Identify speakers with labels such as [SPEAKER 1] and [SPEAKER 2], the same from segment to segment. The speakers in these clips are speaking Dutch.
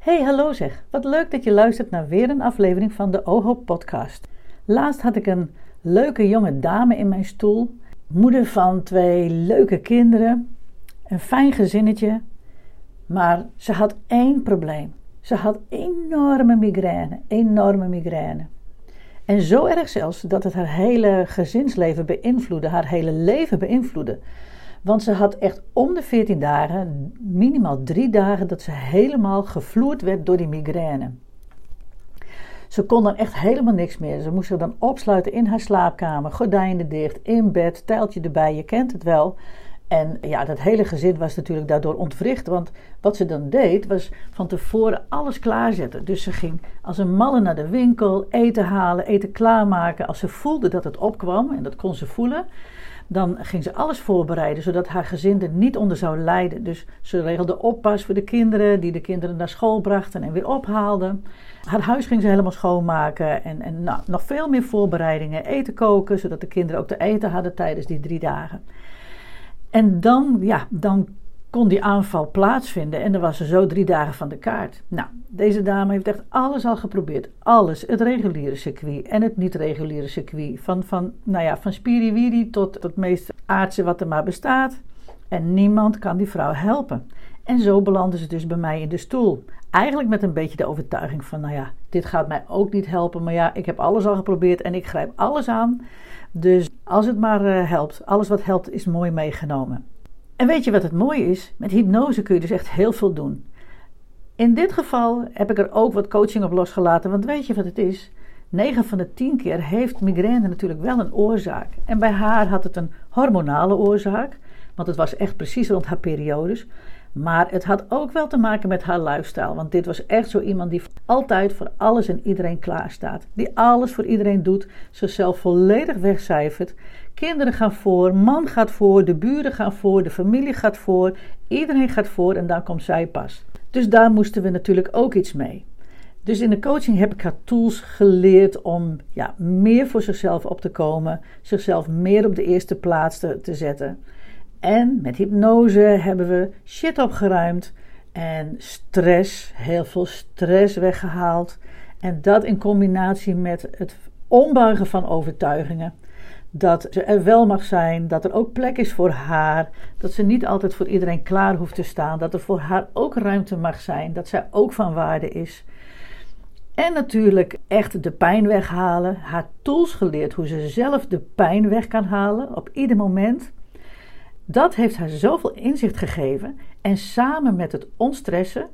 [SPEAKER 1] Hey, hallo zeg. Wat leuk dat je luistert naar weer een aflevering van de OHO podcast. Laatst had ik een leuke jonge dame in mijn stoel. Moeder van twee leuke kinderen. Een fijn gezinnetje. Maar ze had één probleem. Ze had enorme migraine. Enorme migraine. En zo erg zelfs dat het haar hele gezinsleven beïnvloedde. Haar hele leven beïnvloedde. Want ze had echt om de 14 dagen, minimaal drie dagen, dat ze helemaal gevloerd werd door die migraine. Ze kon dan echt helemaal niks meer. Ze moest zich dan opsluiten in haar slaapkamer, gordijnen dicht, in bed, tijltje erbij, je kent het wel. En ja, dat hele gezin was natuurlijk daardoor ontwricht. Want wat ze dan deed, was van tevoren alles klaarzetten. Dus ze ging als een malle naar de winkel, eten halen, eten klaarmaken. Als ze voelde dat het opkwam, en dat kon ze voelen, dan ging ze alles voorbereiden, zodat haar gezin er niet onder zou lijden. Dus ze regelde oppas voor de kinderen, die de kinderen naar school brachten en weer ophaalden. Haar huis ging ze helemaal schoonmaken en, en nou, nog veel meer voorbereidingen. Eten koken, zodat de kinderen ook te eten hadden tijdens die drie dagen. En dan, ja, dan kon die aanval plaatsvinden en dan was ze zo drie dagen van de kaart. Nou, deze dame heeft echt alles al geprobeerd. Alles. Het reguliere circuit en het niet-reguliere circuit. Van, van, nou ja, van spiriwiri tot het meest aardse wat er maar bestaat. En niemand kan die vrouw helpen. En zo belandde ze dus bij mij in de stoel. Eigenlijk met een beetje de overtuiging van, nou ja, dit gaat mij ook niet helpen. Maar ja, ik heb alles al geprobeerd en ik grijp alles aan. Dus als het maar uh, helpt, alles wat helpt is mooi meegenomen. En weet je wat het mooie is? Met hypnose kun je dus echt heel veel doen. In dit geval heb ik er ook wat coaching op losgelaten, want weet je wat het is? 9 van de 10 keer heeft migraine natuurlijk wel een oorzaak. En bij haar had het een hormonale oorzaak, want het was echt precies rond haar periodes. Maar het had ook wel te maken met haar lifestyle. Want dit was echt zo iemand die altijd voor alles en iedereen klaar staat. Die alles voor iedereen doet, zichzelf volledig wegcijfert. Kinderen gaan voor, man gaat voor, de buren gaan voor, de familie gaat voor. Iedereen gaat voor en dan komt zij pas. Dus daar moesten we natuurlijk ook iets mee. Dus in de coaching heb ik haar tools geleerd om ja, meer voor zichzelf op te komen, zichzelf meer op de eerste plaats te, te zetten. En met hypnose hebben we shit opgeruimd en stress, heel veel stress weggehaald. En dat in combinatie met het ombuigen van overtuigingen. Dat ze er wel mag zijn, dat er ook plek is voor haar, dat ze niet altijd voor iedereen klaar hoeft te staan, dat er voor haar ook ruimte mag zijn, dat zij ook van waarde is. En natuurlijk echt de pijn weghalen, haar tools geleerd hoe ze zelf de pijn weg kan halen op ieder moment. Dat heeft haar zoveel inzicht gegeven. En samen met het onstressen,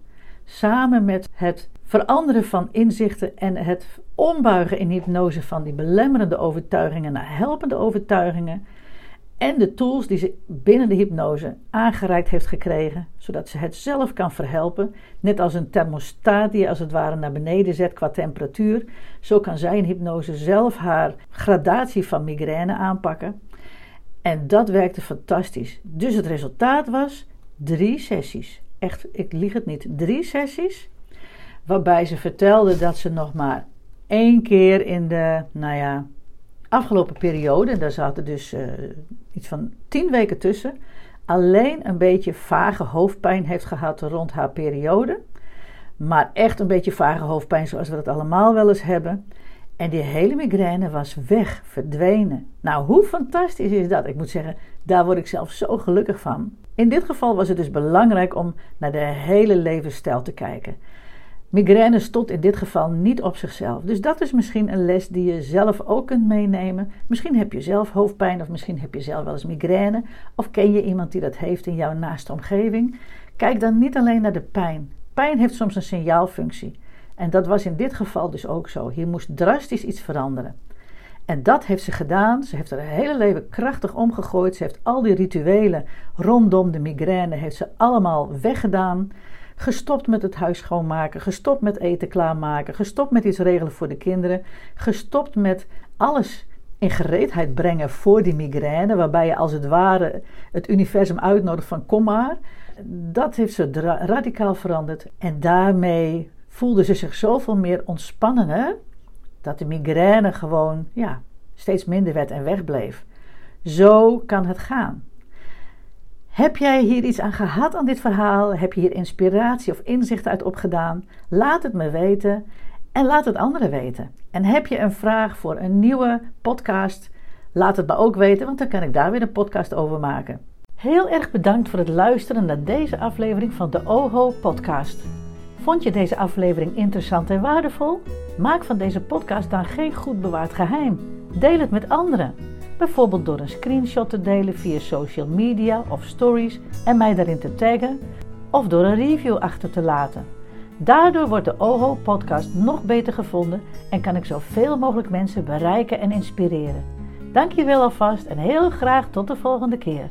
[SPEAKER 1] samen met het veranderen van inzichten en het ombuigen in hypnose van die belemmerende overtuigingen naar helpende overtuigingen. En de tools die ze binnen de hypnose aangereikt heeft gekregen, zodat ze het zelf kan verhelpen. Net als een thermostaat die als het ware naar beneden zet qua temperatuur. Zo kan zij in hypnose zelf haar gradatie van migraine aanpakken. En dat werkte fantastisch. Dus het resultaat was drie sessies. Echt, ik lieg het niet. Drie sessies. Waarbij ze vertelde dat ze nog maar één keer in de, nou ja, afgelopen periode, en daar zaten dus uh, iets van tien weken tussen, alleen een beetje vage hoofdpijn heeft gehad rond haar periode. Maar echt een beetje vage hoofdpijn zoals we dat allemaal wel eens hebben. En die hele migraine was weg, verdwenen. Nou, hoe fantastisch is dat? Ik moet zeggen, daar word ik zelf zo gelukkig van. In dit geval was het dus belangrijk om naar de hele levensstijl te kijken. Migraine stond in dit geval niet op zichzelf. Dus dat is misschien een les die je zelf ook kunt meenemen. Misschien heb je zelf hoofdpijn of misschien heb je zelf wel eens migraine. Of ken je iemand die dat heeft in jouw naaste omgeving. Kijk dan niet alleen naar de pijn. Pijn heeft soms een signaalfunctie. En dat was in dit geval dus ook zo. Hier moest drastisch iets veranderen. En dat heeft ze gedaan. Ze heeft haar hele leven krachtig omgegooid. Ze heeft al die rituelen rondom de migraine heeft ze allemaal weggedaan. Gestopt met het huis schoonmaken, gestopt met eten klaarmaken, gestopt met iets regelen voor de kinderen, gestopt met alles in gereedheid brengen voor die migraine, waarbij je als het ware het universum uitnodigt van kom maar. Dat heeft ze radicaal veranderd en daarmee voelde ze zich zoveel meer ontspannen dat de migraine gewoon ja, steeds minder werd en wegbleef. Zo kan het gaan. Heb jij hier iets aan gehad aan dit verhaal? Heb je hier inspiratie of inzichten uit opgedaan? Laat het me weten en laat het anderen weten. En heb je een vraag voor een nieuwe podcast? Laat het me ook weten, want dan kan ik daar weer een podcast over maken. Heel erg bedankt voor het luisteren naar deze aflevering van de OHO Podcast. Vond je deze aflevering interessant en waardevol? Maak van deze podcast dan geen goed bewaard geheim. Deel het met anderen. Bijvoorbeeld door een screenshot te delen via social media of stories en mij daarin te taggen, of door een review achter te laten. Daardoor wordt de OHO podcast nog beter gevonden en kan ik zoveel mogelijk mensen bereiken en inspireren. Dank je wel alvast en heel graag tot de volgende keer.